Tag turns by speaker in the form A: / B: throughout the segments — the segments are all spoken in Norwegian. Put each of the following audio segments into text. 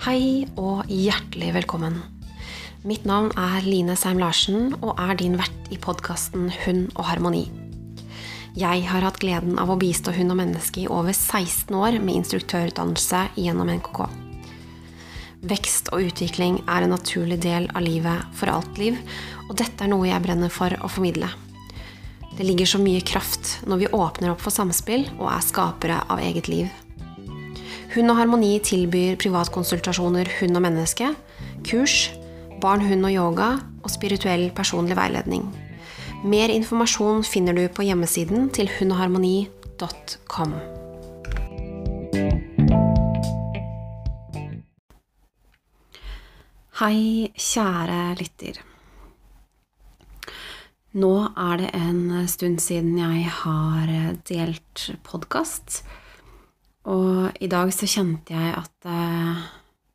A: Hei og hjertelig velkommen. Mitt navn er Line Seim Larsen og er din vert i podkasten Hund og harmoni. Jeg har hatt gleden av å bistå hund og menneske i over 16 år med instruktørutdannelse gjennom NKK. Vekst og utvikling er en naturlig del av livet for alt liv, og dette er noe jeg brenner for å formidle. Det ligger så mye kraft når vi åpner opp for samspill og er skapere av eget liv. Hund og Harmoni tilbyr privatkonsultasjoner hund og menneske, kurs, barn, hund og yoga og spirituell personlig veiledning. Mer informasjon finner du på hjemmesiden til hundogharmoni.com. Hei, kjære lytter. Nå er det en stund siden jeg har delt podkast. Og i dag så kjente jeg at eh,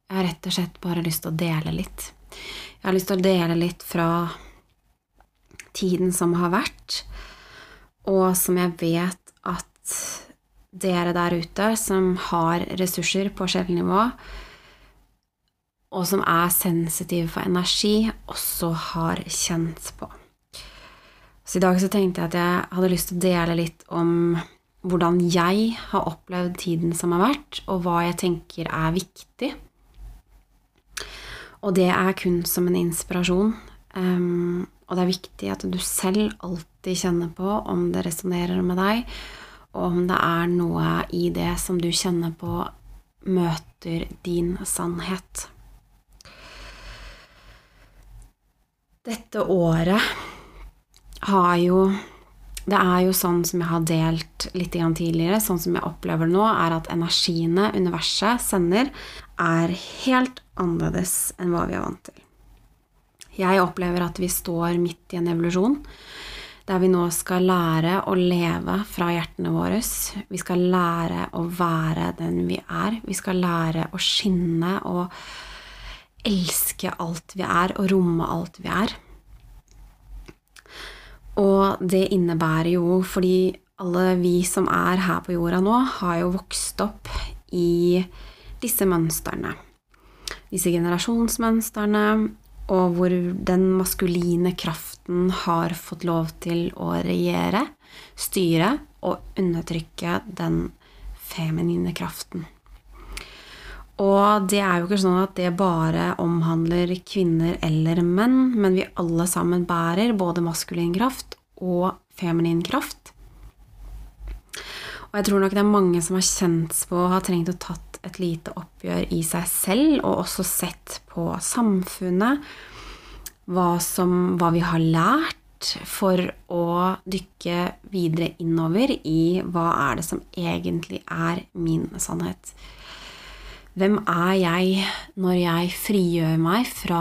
A: jeg har rett og slett bare lyst til å dele litt. Jeg har lyst til å dele litt fra tiden som har vært, og som jeg vet at dere der ute som har ressurser på sjelnivå, og som er sensitive for energi, også har kjent på. Så i dag så tenkte jeg at jeg hadde lyst til å dele litt om hvordan jeg har opplevd tiden som har vært, og hva jeg tenker er viktig. Og det er kun som en inspirasjon. Um, og det er viktig at du selv alltid kjenner på om det resonnerer med deg, og om det er noe i det som du kjenner på, møter din sannhet. Dette året har jo det er jo sånn som jeg har delt litt tidligere, sånn som jeg opplever det nå, er at energiene universet sender, er helt annerledes enn hva vi er vant til. Jeg opplever at vi står midt i en evolusjon, der vi nå skal lære å leve fra hjertene våre. Vi skal lære å være den vi er. Vi skal lære å skinne og elske alt vi er, og romme alt vi er. Og det innebærer jo fordi alle vi som er her på jorda nå, har jo vokst opp i disse mønstrene. Disse generasjonsmønstrene, og hvor den maskuline kraften har fått lov til å regjere, styre og undertrykke den feminine kraften. Og det er jo ikke sånn at det bare omhandler kvinner eller menn, men vi alle sammen bærer både maskulin kraft og feminin kraft. Og jeg tror nok det er mange som har kjent på og har trengt å tatt et lite oppgjør i seg selv, og også sett på samfunnet, hva, som, hva vi har lært, for å dykke videre innover i hva er det som egentlig er min sannhet. Hvem er jeg når jeg frigjør meg fra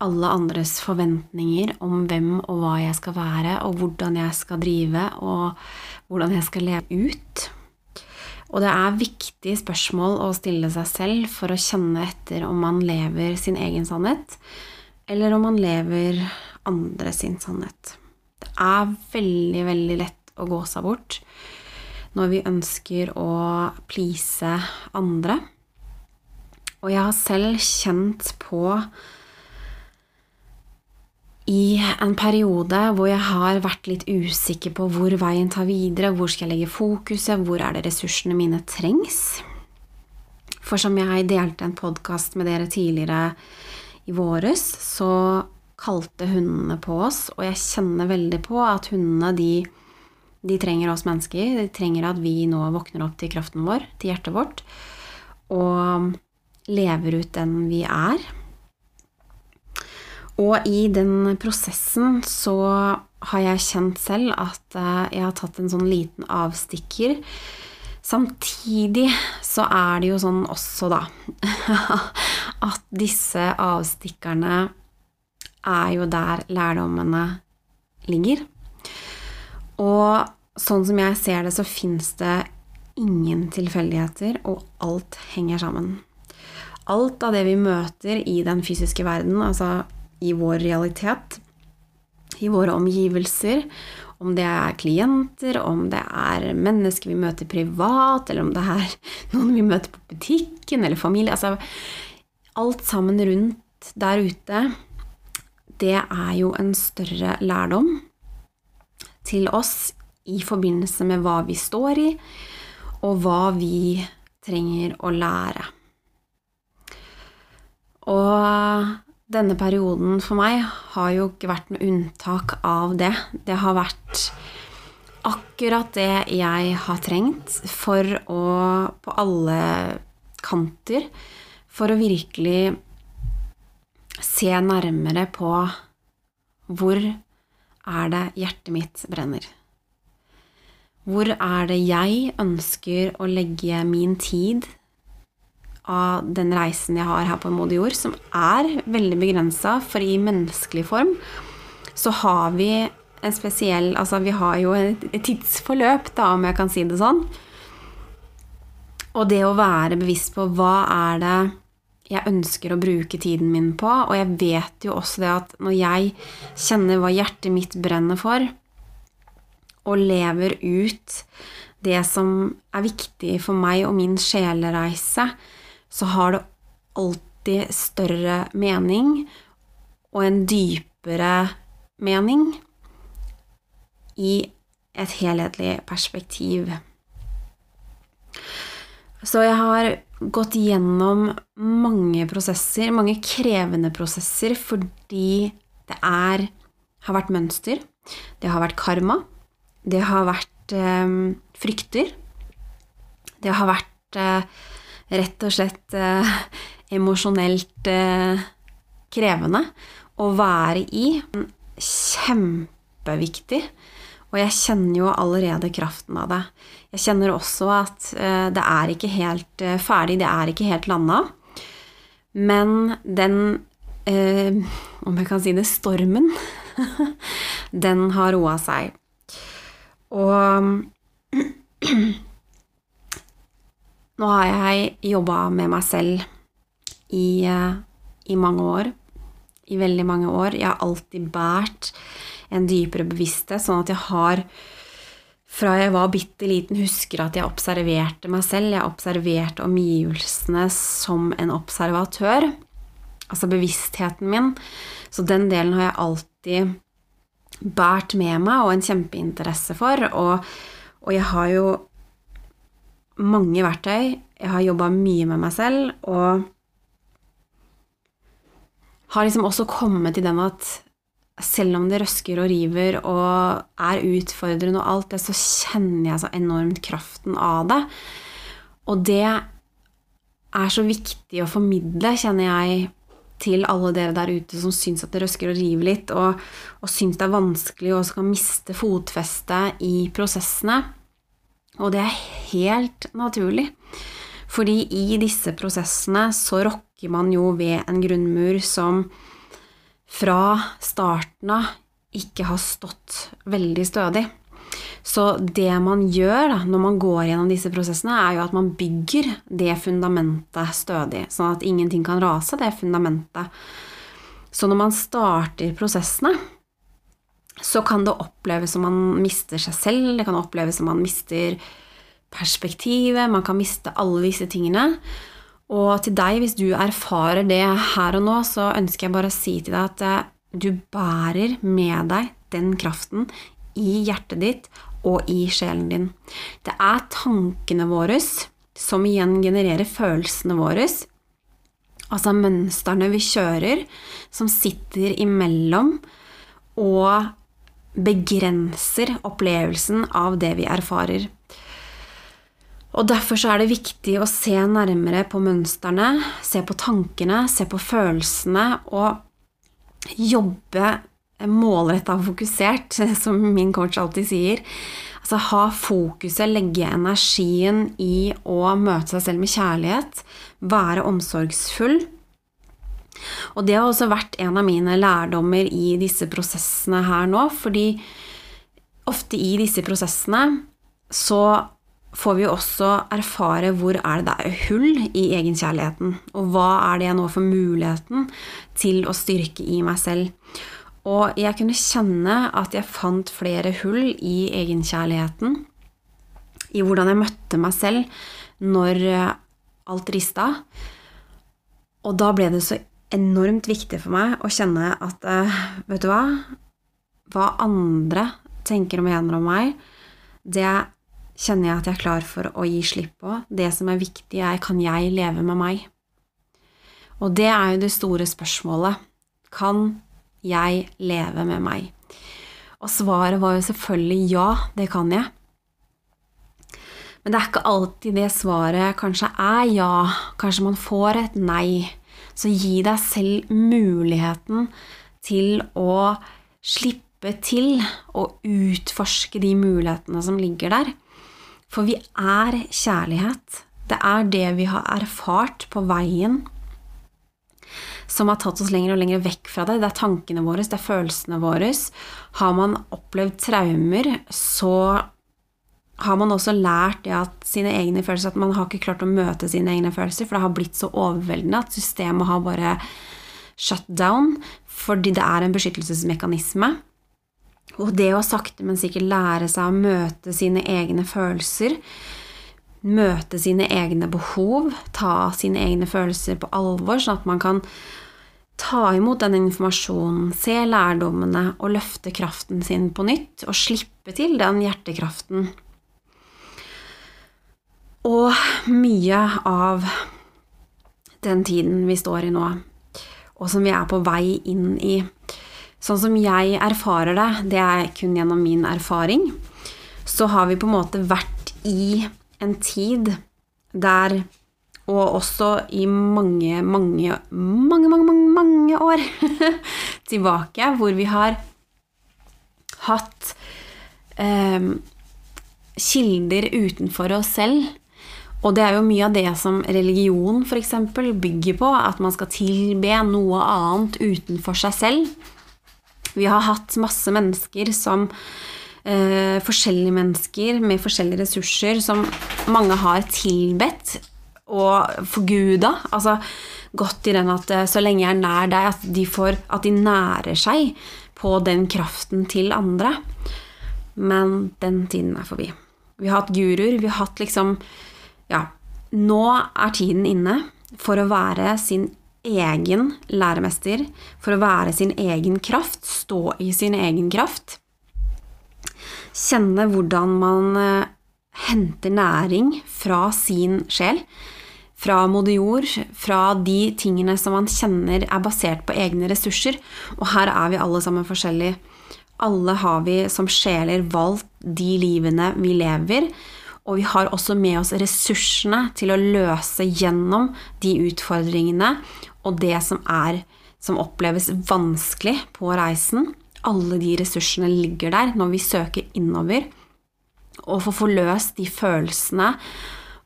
A: alle andres forventninger om hvem og hva jeg skal være, og hvordan jeg skal drive, og hvordan jeg skal leve ut? Og det er viktige spørsmål å stille seg selv for å kjenne etter om man lever sin egen sannhet, eller om man lever andre sin sannhet. Det er veldig, veldig lett å gå seg bort når vi ønsker å please andre. Og jeg har selv kjent på i en periode hvor jeg har vært litt usikker på hvor veien tar videre, hvor skal jeg legge fokuset, hvor er det ressursene mine trengs. For som jeg delte en podkast med dere tidligere i våres, så kalte hundene på oss, og jeg kjenner veldig på at hundene de de trenger oss mennesker. De trenger at vi nå våkner opp til kraften vår, til hjertet vårt, og lever ut den vi er. Og i den prosessen så har jeg kjent selv at eh, jeg har tatt en sånn liten avstikker. Samtidig så er det jo sånn også, da, at disse avstikkerne er jo der lærdommene ligger. Og sånn som jeg ser det, så fins det ingen tilfeldigheter, og alt henger sammen. Alt av det vi møter i den fysiske verden, altså i vår realitet, i våre omgivelser, Om det er klienter, om det er mennesker vi møter privat, eller om det er noen vi møter på butikken, eller familie altså, Alt sammen rundt der ute, det er jo en større lærdom til oss i forbindelse med hva vi står i, og hva vi trenger å lære. Og denne perioden for meg har jo ikke vært noe unntak av det. Det har vært akkurat det jeg har trengt for å På alle kanter. For å virkelig se nærmere på hvor er det hjertet mitt brenner. Hvor er det jeg ønsker å legge min tid av den reisen jeg har her på modig jord, som er veldig begrensa, for i menneskelig form så har vi en spesiell Altså, vi har jo et tidsforløp, da, om jeg kan si det sånn. Og det å være bevisst på hva er det jeg ønsker å bruke tiden min på, og jeg vet jo også det at når jeg kjenner hva hjertet mitt brenner for, og lever ut det som er viktig for meg og min sjelereise, så har det alltid større mening og en dypere mening i et helhetlig perspektiv. Så jeg har gått gjennom mange prosesser, mange krevende prosesser, fordi det er, har vært mønster, det har vært karma, det har vært eh, frykter, det har vært eh, rett og slett eh, emosjonelt eh, krevende å være i. Kjempeviktig. Og jeg kjenner jo allerede kraften av det. Jeg kjenner også at eh, det er ikke helt eh, ferdig, det er ikke helt landa. Men den, eh, om jeg kan si det, stormen, den har roa seg. Og Nå har jeg jobba med meg selv i, i, mange år. I veldig mange år. Jeg har alltid båret en dypere bevissthet, sånn at jeg har fra jeg var bitte liten, husker at jeg observerte meg selv. Jeg observerte omgivelsene som en observatør. Altså bevisstheten min. Så den delen har jeg alltid båret med meg og en kjempeinteresse for. Og, og jeg har jo mange verktøy. Jeg har jobba mye med meg selv og har liksom også kommet til den at selv om det røsker og river og er utfordrende og alt det, så kjenner jeg så enormt kraften av det. Og det er så viktig å formidle, kjenner jeg, til alle dere der ute som syns at det røsker og river litt, og, og syns det er vanskelig og skal miste fotfestet i prosessene. Og det er helt naturlig. Fordi i disse prosessene så rokker man jo ved en grunnmur som fra starten av ikke har stått veldig stødig. Så det man gjør da, når man går gjennom disse prosessene, er jo at man bygger det fundamentet stødig, sånn at ingenting kan rase, det fundamentet. Så når man starter prosessene, så kan det oppleves som man mister seg selv, det kan oppleves som man mister perspektivet, man kan miste alle disse tingene. Og til deg, hvis du erfarer det her og nå, så ønsker jeg bare å si til deg at eh, du bærer med deg den kraften i hjertet ditt og i sjelen din. Det er tankene våre som igjen genererer følelsene våre. Altså mønstrene vi kjører, som sitter imellom og begrenser opplevelsen av det vi erfarer. Og Derfor er det viktig å se nærmere på mønstrene, se på tankene, se på følelsene og jobbe målretta og fokusert, som min coach alltid sier. Altså ha fokuset, legge energien i å møte seg selv med kjærlighet, være omsorgsfull. Og det har også vært en av mine lærdommer i disse prosessene her nå, fordi ofte i disse prosessene så får vi også erfare hvor er det er hull i egenkjærligheten, og hva er det jeg nå får muligheten til å styrke i meg selv. Og jeg kunne kjenne at jeg fant flere hull i egenkjærligheten. I hvordan jeg møtte meg selv når alt rista. Og da ble det så enormt viktig for meg å kjenne at eh, Vet du hva? Hva andre tenker og mener om meg, det kjenner jeg at jeg er klar for å gi slipp på. Det som er viktig, er kan jeg leve med meg? Og det er jo det store spørsmålet. Kan jeg leve med meg? Og svaret var jo selvfølgelig ja, det kan jeg. Men det er ikke alltid det svaret kanskje er ja. Kanskje man får et nei. Så gi deg selv muligheten til å slippe til og utforske de mulighetene som ligger der. For vi er kjærlighet. Det er det vi har erfart på veien som har tatt oss lenger og lenger vekk fra det. Det er tankene våre, det er følelsene våre. Har man opplevd traumer, så har man også lært det at sine egne følelser At man har ikke klart å møte sine egne følelser, for det har blitt så overveldende at systemet har bare shut down fordi det er en beskyttelsesmekanisme. Og det å sakte, men sikkert lære seg å møte sine egne følelser, møte sine egne behov, ta sine egne følelser på alvor, sånn at man kan ta imot den informasjonen, se lærdommene og løfte kraften sin på nytt, og slippe til den hjertekraften. Og mye av den tiden vi står i nå, og som vi er på vei inn i Sånn som jeg erfarer det, det er kun gjennom min erfaring, så har vi på en måte vært i en tid der og også i mange, mange, mange, mange, mange, år tilbake, hvor vi har hatt eh, kilder utenfor oss selv. Og det er jo mye av det som religion f.eks. bygger på, at man skal tilbe noe annet utenfor seg selv. Vi har hatt masse mennesker som eh, Forskjellige mennesker med forskjellige ressurser som mange har tilbedt og forguda. Altså gått i den at eh, så lenge jeg er nær deg, at de, får, at de nærer seg på den kraften til andre. Men den tiden er forbi. Vi har hatt guruer. Vi har hatt liksom Ja, nå er tiden inne for å være sin egen læremester, for å være sin egen kraft, stå i sin egen kraft. Kjenne hvordan man eh, henter næring fra sin sjel fra moder jord, fra de tingene som man kjenner er basert på egne ressurser. Og her er vi alle sammen forskjellige. Alle har vi som sjeler valgt de livene vi lever, og vi har også med oss ressursene til å løse gjennom de utfordringene og det som er som oppleves vanskelig på reisen. Alle de ressursene ligger der når vi søker innover. Og for å få løst de følelsene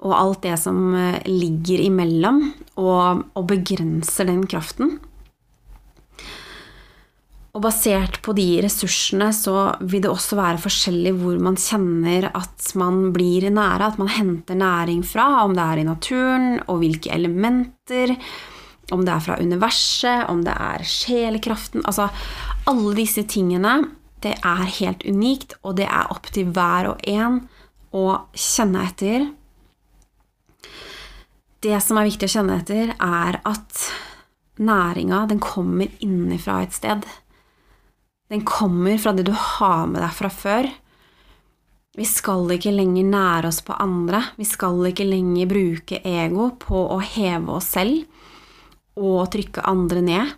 A: og alt det som eh, ligger imellom, og, og begrenser den kraften. Og basert på de ressursene så vil det også være forskjellig hvor man kjenner at man blir nære, at man henter næring fra, om det er i naturen, og hvilke elementer, om det er fra universet, om det er sjelekraften Altså alle disse tingene, det er helt unikt, og det er opp til hver og en å kjenne etter det som er viktig å kjenne etter, er at næringa, den kommer innenfra et sted. Den kommer fra det du har med deg fra før. Vi skal ikke lenger nære oss på andre. Vi skal ikke lenger bruke ego på å heve oss selv og trykke andre ned.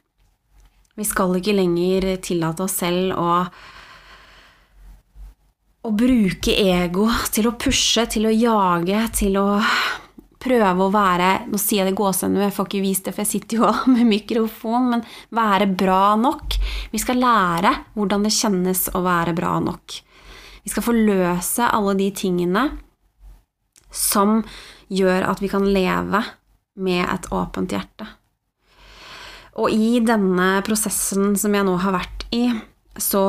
A: Vi skal ikke lenger tillate oss selv å å bruke ego til å pushe, til å jage, til å prøve å være Nå sier jeg det gåsehudene, jeg får ikke vist det, for jeg sitter jo med mikrofon, men være bra nok. Vi skal lære hvordan det kjennes å være bra nok. Vi skal forløse alle de tingene som gjør at vi kan leve med et åpent hjerte. Og i denne prosessen som jeg nå har vært i, så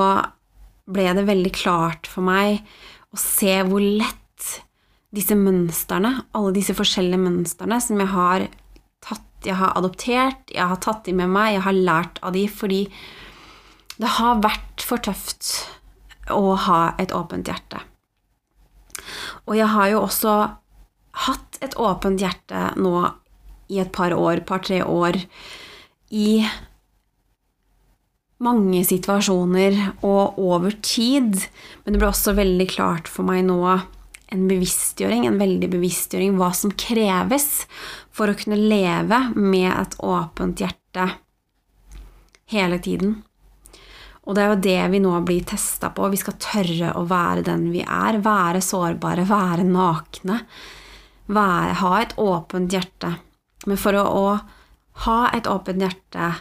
A: ble det veldig klart for meg å se hvor lett disse mønstrene, alle disse forskjellige mønstrene som jeg har tatt, jeg har adoptert, jeg har tatt de med meg, jeg har lært av de fordi Det har vært for tøft å ha et åpent hjerte. Og jeg har jo også hatt et åpent hjerte nå i et par år, par-tre år, i mange situasjoner og over tid. Men det ble også veldig klart for meg nå en bevisstgjøring, en veldig bevisstgjøring, hva som kreves for å kunne leve med et åpent hjerte hele tiden. Og det er jo det vi nå blir testa på. Vi skal tørre å være den vi er. Være sårbare, være nakne. Være, ha et åpent hjerte. Men for å, å ha et åpent hjerte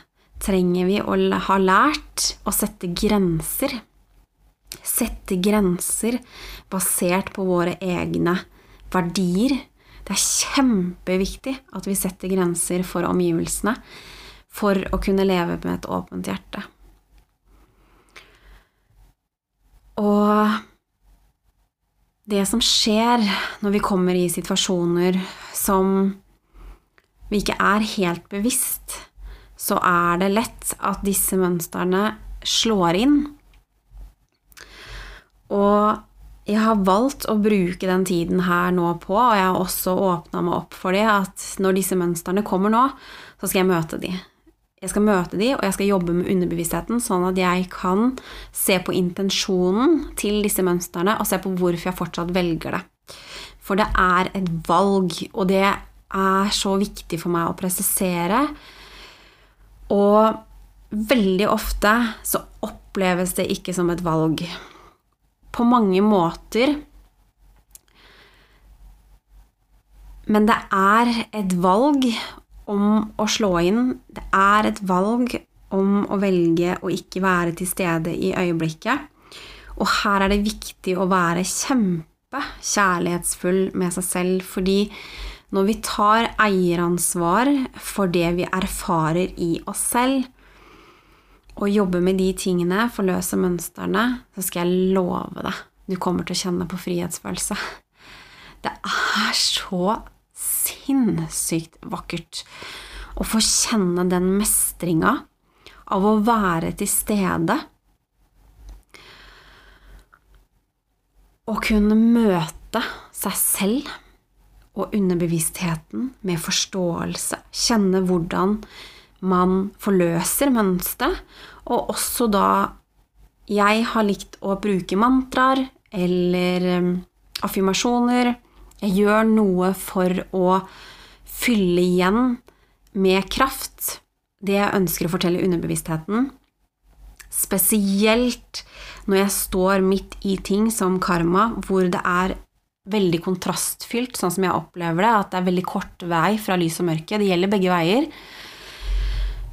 A: trenger vi å ha lært å sette grenser. Sette grenser basert på våre egne verdier. Det er kjempeviktig at vi setter grenser for omgivelsene for å kunne leve med et åpent hjerte. Og det som skjer når vi kommer i situasjoner som vi ikke er helt bevisst, så er det lett at disse mønstrene slår inn. Og jeg har valgt å bruke den tiden her nå på, og jeg har også åpna meg opp for det, at når disse mønstrene kommer nå, så skal jeg møte de. Jeg skal møte de, og jeg skal jobbe med underbevisstheten, sånn at jeg kan se på intensjonen til disse mønstrene, og se på hvorfor jeg fortsatt velger det. For det er et valg, og det er så viktig for meg å presisere. Og veldig ofte så oppleves det ikke som et valg. På mange måter Men det er et valg, om å slå inn. Det er et valg om å velge å ikke være til stede i øyeblikket. Og her er det viktig å være kjempe kjærlighetsfull med seg selv, fordi når vi tar eieransvar for det vi erfarer i oss selv, og jobber med de tingene, forløser mønstrene, så skal jeg love deg du kommer til å kjenne på frihetsfølelse. Det er så sinnssykt vakkert å få kjenne den mestringa av å være til stede. Å kunne møte seg selv og underbevisstheten med forståelse. Kjenne hvordan man forløser mønsteret, og også da Jeg har likt å bruke mantraer eller um, affirmasjoner jeg gjør noe for å fylle igjen med kraft det jeg ønsker å fortelle underbevisstheten. Spesielt når jeg står midt i ting som karma, hvor det er veldig kontrastfylt, sånn som jeg opplever det, at det er veldig kort vei fra lys og mørke. Det gjelder begge veier.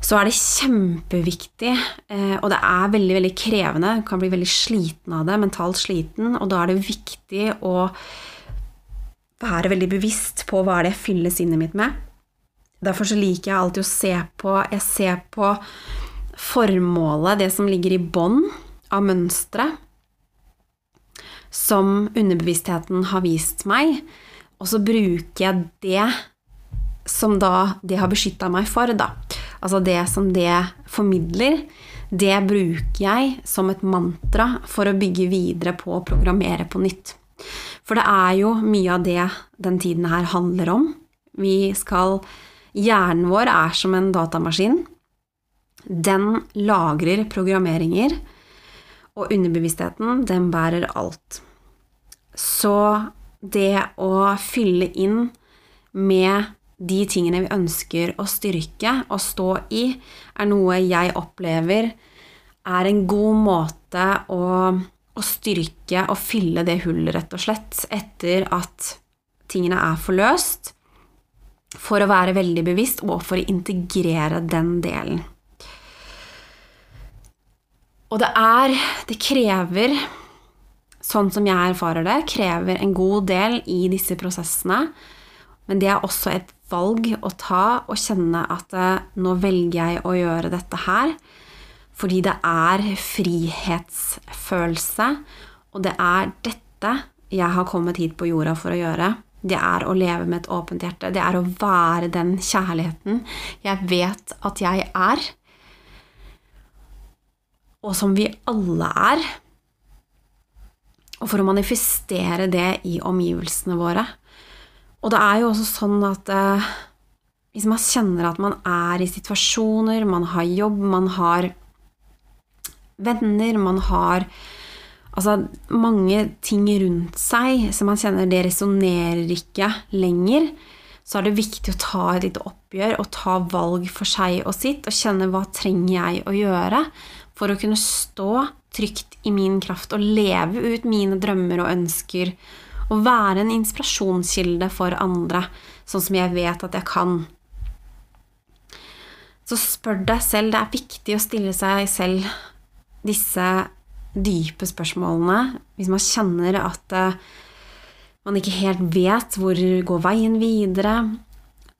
A: Så er det kjempeviktig, eh, og det er veldig veldig krevende, du kan bli veldig sliten av det, mentalt sliten, og da er det viktig å være veldig bevisst på hva er det jeg fyller sinnet mitt med. Derfor så liker jeg alltid å se på Jeg ser på formålet, det som ligger i bånn av mønsteret, som underbevisstheten har vist meg, og så bruker jeg det som da det har beskytta meg for, da. Altså det som det formidler, det bruker jeg som et mantra for å bygge videre på og programmere på nytt. For det er jo mye av det den tiden her handler om. Vi skal Hjernen vår er som en datamaskin. Den lagrer programmeringer, og underbevisstheten, den bærer alt. Så det å fylle inn med de tingene vi ønsker å styrke og stå i, er noe jeg opplever er en god måte å å styrke og fylle det hullet, rett og slett, etter at tingene er forløst, for å være veldig bevisst og for å integrere den delen. Og det er Det krever, sånn som jeg erfarer det, krever en god del i disse prosessene. Men det er også et valg å ta og kjenne at eh, nå velger jeg å gjøre dette her. Fordi det er frihetsfølelse, og det er dette jeg har kommet hit på jorda for å gjøre. Det er å leve med et åpent hjerte. Det er å være den kjærligheten jeg vet at jeg er. Og som vi alle er. Og for å manifestere det i omgivelsene våre. Og det er jo også sånn at eh, hvis man kjenner at man er i situasjoner, man har jobb, man har venner, man har altså, mange ting rundt seg som man kjenner det resonnerer ikke lenger, så er det viktig å ta et lite oppgjør og ta valg for seg og sitt, og kjenne hva trenger jeg å gjøre for å kunne stå trygt i min kraft og leve ut mine drømmer og ønsker og være en inspirasjonskilde for andre, sånn som jeg vet at jeg kan. Så spør deg selv. Det er viktig å stille seg selv disse dype spørsmålene hvis man kjenner at eh, man ikke helt vet hvor går veien videre.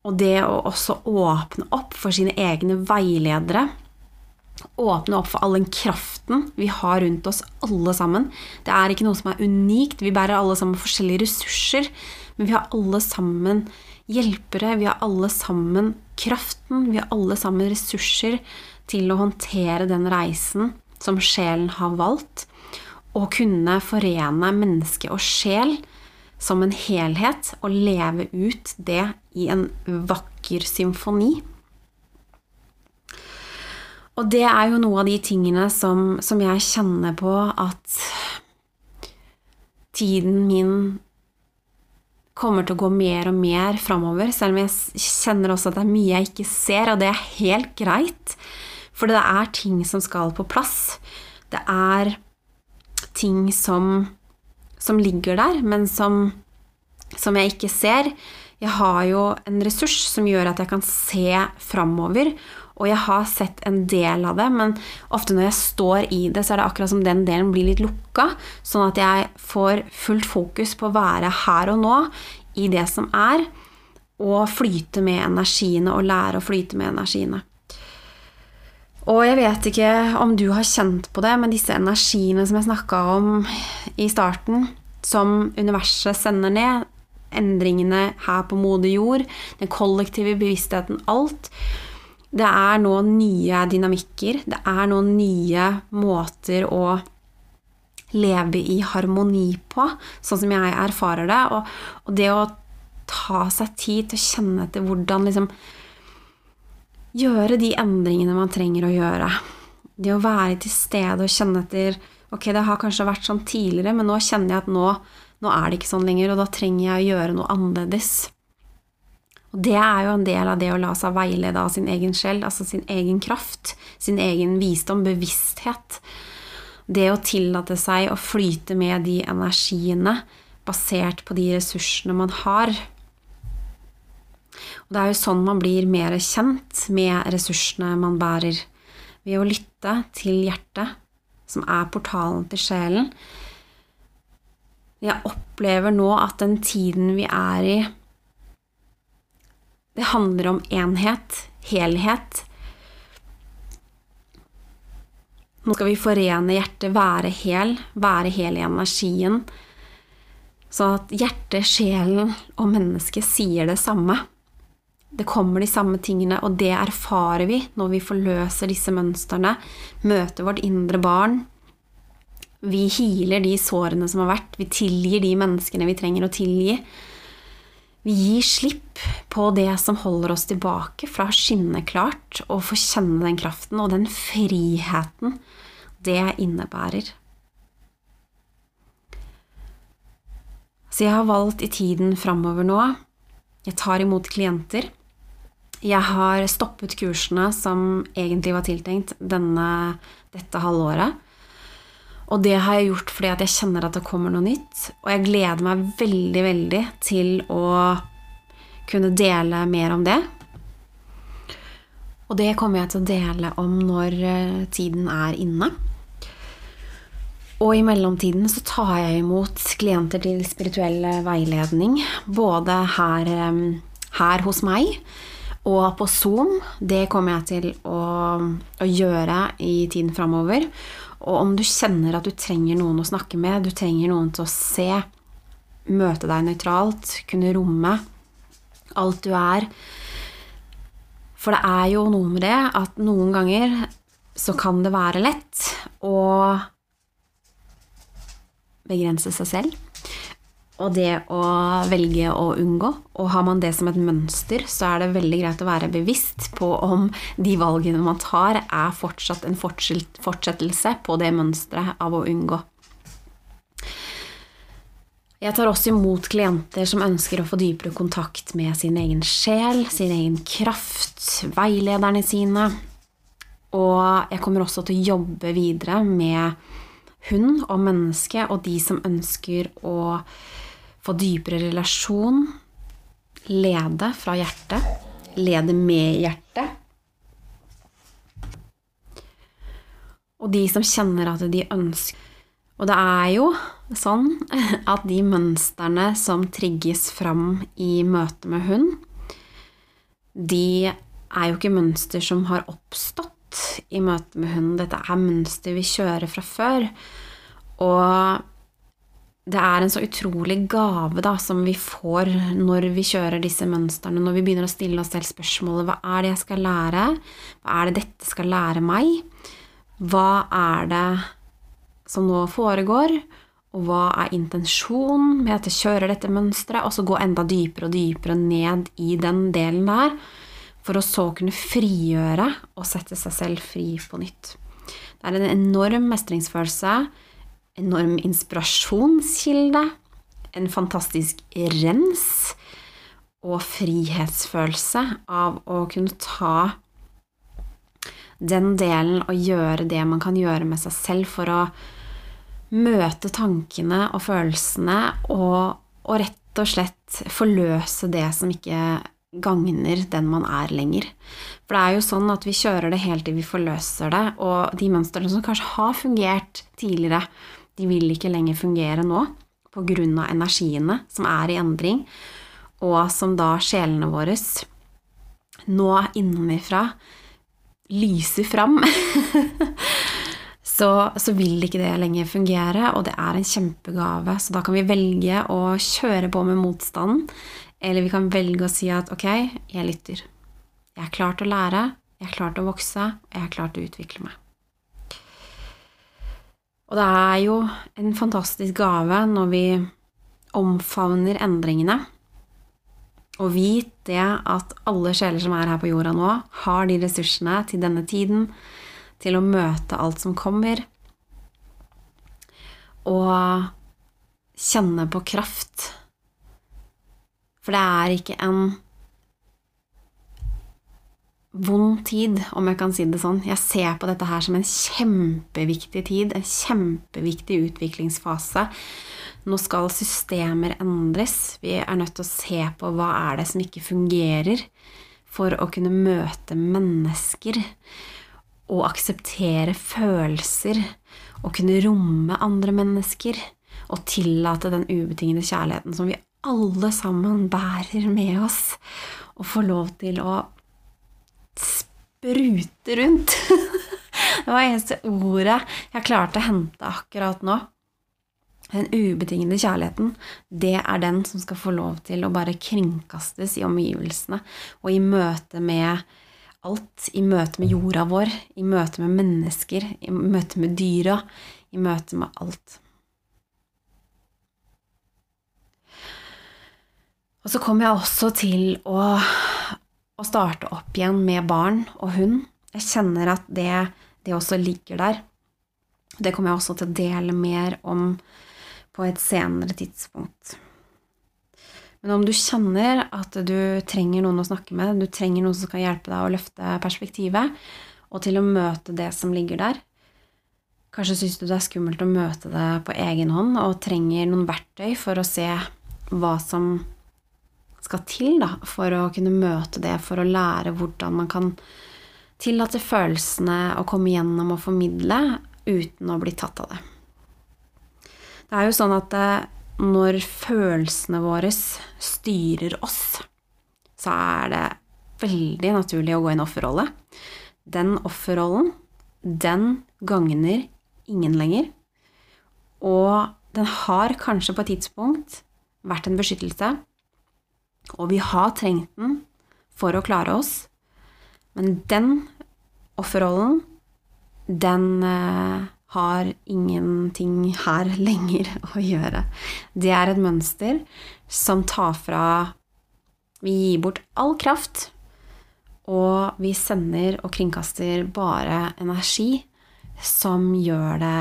A: Og det å også åpne opp for sine egne veiledere åpne opp for all den kraften vi har rundt oss, alle sammen. Det er ikke noe som er unikt. Vi bærer alle sammen forskjellige ressurser, men vi har alle sammen hjelpere. Vi har alle sammen kraften. Vi har alle sammen ressurser til å håndtere den reisen som sjelen har valgt. Og kunne forene menneske og sjel som en helhet og leve ut det i en vakker symfoni. Og det er jo noe av de tingene som, som jeg kjenner på at tiden min kommer til å gå mer og mer framover, selv om jeg kjenner også at det er mye jeg ikke ser, og det er helt greit. For det er ting som skal på plass. Det er ting som, som ligger der, men som, som jeg ikke ser. Jeg har jo en ressurs som gjør at jeg kan se framover og jeg har sett en del av det, men ofte når jeg står i det, så er det akkurat som den delen blir litt lukka, sånn at jeg får fullt fokus på å være her og nå i det som er, og flyte med energiene og lære å flyte med energiene. Og jeg vet ikke om du har kjent på det, men disse energiene som jeg snakka om i starten, som universet sender ned, endringene her på moder jord, den kollektive bevisstheten, alt, det er nå nye dynamikker. Det er nå nye måter å leve i harmoni på, sånn som jeg erfarer det. Og, og det å ta seg tid til å kjenne etter hvordan liksom Gjøre de endringene man trenger å gjøre. Det å være til stede og kjenne etter Ok, det har kanskje vært sånn tidligere, men nå kjenner jeg at nå, nå er det ikke sånn lenger, og da trenger jeg å gjøre noe annerledes. Og det er jo en del av det å la seg veilede av sin egen sjel, altså sin egen kraft, sin egen visdom, bevissthet. Det å tillate seg å flyte med de energiene basert på de ressursene man har. Og det er jo sånn man blir mer kjent med ressursene man bærer. Ved å lytte til hjertet, som er portalen til sjelen. Jeg opplever nå at den tiden vi er i, det handler om enhet, helhet. Nå skal vi forene hjertet, være hel, være hel i energien. Så at hjertet, sjelen og mennesket sier det samme. Det kommer de samme tingene, og det erfarer vi når vi forløser disse mønstrene, møter vårt indre barn. Vi healer de sårene som har vært, vi tilgir de menneskene vi trenger å tilgi. Vi gir slipp på det som holder oss tilbake fra å skinne klart og få kjenne den kraften og den friheten det innebærer. Så jeg har valgt i tiden framover nå Jeg tar imot klienter. Jeg har stoppet kursene som egentlig var tiltenkt denne, dette halvåret. Og det har jeg gjort fordi at jeg kjenner at det kommer noe nytt. Og jeg gleder meg veldig, veldig til å kunne dele mer om det. Og det kommer jeg til å dele om når eh, tiden er inne. Og i mellomtiden så tar jeg imot klienter til spirituell veiledning. Både her, eh, her hos meg og på Zoom. Det kommer jeg til å, å gjøre i tiden framover. Og om du kjenner at du trenger noen å snakke med, du trenger noen til å se, møte deg nøytralt, kunne romme alt du er For det er jo noe med det at noen ganger så kan det være lett å begrense seg selv. Og det å velge å unngå. Og har man det som et mønster, så er det veldig greit å være bevisst på om de valgene man tar, er fortsatt en fortsettelse på det mønsteret av å unngå. Jeg tar også imot klienter som ønsker å få dypere kontakt med sin egen sjel, sin egen kraft, veilederne sine. Og jeg kommer også til å jobbe videre med hund og menneske og de som ønsker å få dypere relasjon, lede fra hjertet, lede med hjertet. Og de som kjenner at de ønsker Og det er jo sånn at de mønstrene som trigges fram i møte med hund, de er jo ikke mønster som har oppstått i møte med hund. Dette er mønster vi kjører fra før. Og det er en så utrolig gave da, som vi får når vi kjører disse mønstrene, når vi begynner å stille oss selv spørsmålet hva er det jeg skal lære, hva er det dette skal lære meg, hva er det som nå foregår, og hva er intensjonen med at jeg kjører dette mønsteret, og så gå enda dypere og dypere ned i den delen der, for å så kunne frigjøre og sette seg selv fri på nytt. Det er en enorm mestringsfølelse enorm inspirasjonskilde, en fantastisk rens og frihetsfølelse av å kunne ta den delen og gjøre det man kan gjøre med seg selv for å møte tankene og følelsene og, og rett og slett forløse det som ikke gagner den man er lenger. For det er jo sånn at vi kjører det helt til vi forløser det, og de mønstrene som kanskje har fungert tidligere, de vil ikke lenger fungere nå pga. energiene som er i endring, og som da sjelene våre nå innenfra lyser fram. så, så vil ikke det lenger fungere, og det er en kjempegave. Så da kan vi velge å kjøre på med motstanden, eller vi kan velge å si at ok, jeg lytter. Jeg er klar til å lære, jeg er klar til å vokse, og jeg er klar til å utvikle meg. Og det er jo en fantastisk gave når vi omfavner endringene. Og vit det at alle sjeler som er her på jorda nå, har de ressursene til denne tiden til å møte alt som kommer. Og kjenne på kraft. For det er ikke en vond tid, om jeg kan si det sånn. Jeg ser på dette her som en kjempeviktig tid, en kjempeviktig utviklingsfase. Nå skal systemer endres. Vi er nødt til å se på hva er det som ikke fungerer, for å kunne møte mennesker og akseptere følelser og kunne romme andre mennesker og tillate den ubetingede kjærligheten som vi alle sammen bærer med oss, og få lov til å sprute rundt. det var eneste ordet jeg klarte å hente akkurat nå. Den ubetingede kjærligheten, det er den som skal få lov til å bare kringkastes i omgivelsene og i møte med alt. I møte med jorda vår, i møte med mennesker, i møte med dyra, i møte med alt. Og så kommer jeg også til å å starte opp igjen med barn og hund. Jeg kjenner at det, det også ligger der. Det kommer jeg også til å dele mer om på et senere tidspunkt. Men om du kjenner at du trenger noen å snakke med, du trenger noen som kan hjelpe deg å løfte perspektivet, og til å møte det som ligger der Kanskje syns du det er skummelt å møte det på egen hånd og trenger noen verktøy for å se hva som skal til da, for å kunne møte det, for å lære hvordan man kan tillate følelsene å komme gjennom og formidle uten å bli tatt av det. Det er jo sånn at eh, når følelsene våre styrer oss, så er det veldig naturlig å gå i en offerrolle. Den offerrollen, den gagner ingen lenger. Og den har kanskje på et tidspunkt vært en beskyttelse, og vi har trengt den for å klare oss, men den offerrollen, den eh, har ingenting her lenger å gjøre. Det er et mønster som tar fra Vi gir bort all kraft, og vi sender og kringkaster bare energi som gjør det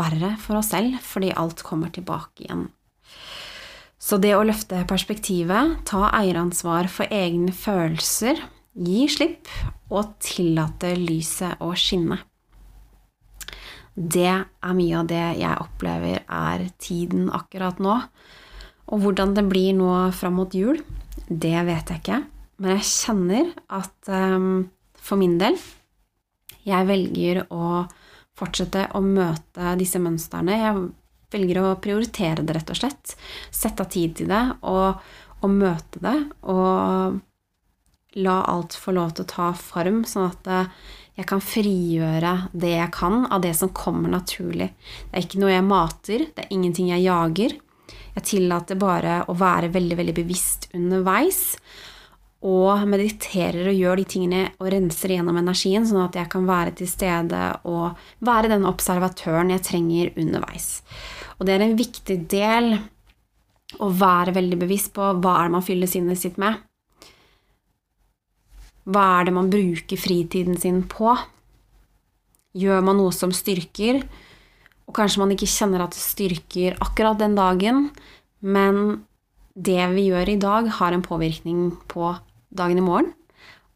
A: verre for oss selv, fordi alt kommer tilbake igjen. Så det å løfte perspektivet, ta eieransvar for egne følelser, gi slipp og tillate lyset å skinne. Det er mye av det jeg opplever er tiden akkurat nå. Og hvordan det blir nå fram mot jul, det vet jeg ikke. Men jeg kjenner at um, for min del Jeg velger å fortsette å møte disse mønstrene. Jeg velger å prioritere det, rett og slett. Sette av tid til det og, og møte det. Og la alt få lov til å ta form, sånn at eh, jeg kan frigjøre det jeg kan av det som kommer naturlig. Det er ikke noe jeg mater, det er ingenting jeg jager. Jeg tillater bare å være veldig, veldig bevisst underveis. Og mediterer og gjør de tingene og renser gjennom energien, sånn at jeg kan være til stede og være den observatøren jeg trenger underveis. Og det er en viktig del å være veldig bevisst på hva er det man fyller sinnet sitt med. Hva er det man bruker fritiden sin på? Gjør man noe som styrker, og kanskje man ikke kjenner at det styrker akkurat den dagen, men det vi gjør i dag, har en påvirkning på dagen i morgen,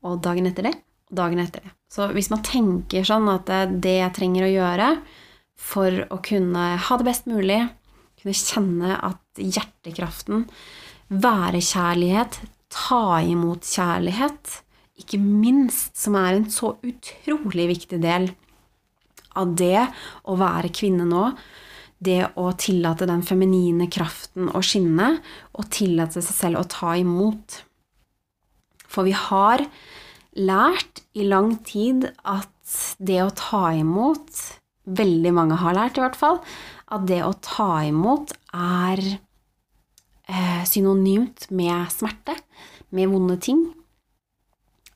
A: og dagen etter det, og dagen etter det. Så hvis man tenker sånn at det jeg trenger å gjøre for å kunne ha det best mulig, kunne kjenne at hjertekraften, være kjærlighet, ta imot kjærlighet, ikke minst, som er en så utrolig viktig del av det å være kvinne nå, det å tillate den feminine kraften å skinne, og tillate seg selv å ta imot. For vi har lært i lang tid at det å ta imot Veldig mange har lært, i hvert fall, at det å ta imot er eh, synonymt med smerte, med vonde ting,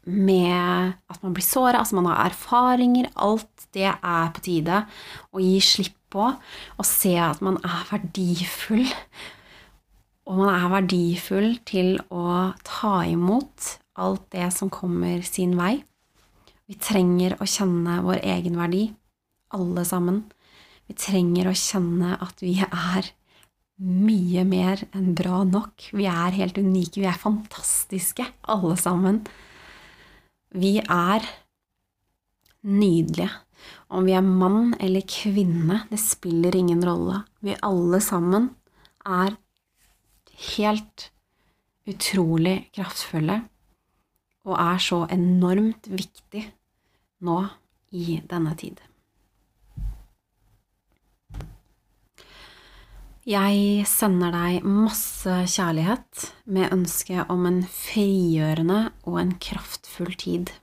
A: med at man blir såra, altså man har erfaringer. Alt det er på tide å gi slipp på og se at man er verdifull. Og man er verdifull til å ta imot alt det som kommer sin vei. Vi trenger å kjenne vår egen verdi, alle sammen. Vi trenger å kjenne at vi er mye mer enn bra nok. Vi er helt unike, vi er fantastiske, alle sammen. Vi er nydelige. Om vi er mann eller kvinne, det spiller ingen rolle. Vi alle sammen er helt utrolig kraftfulle og er så enormt viktig nå i denne tid. Jeg sender deg masse kjærlighet med ønske om en frigjørende og en kraftfull tid.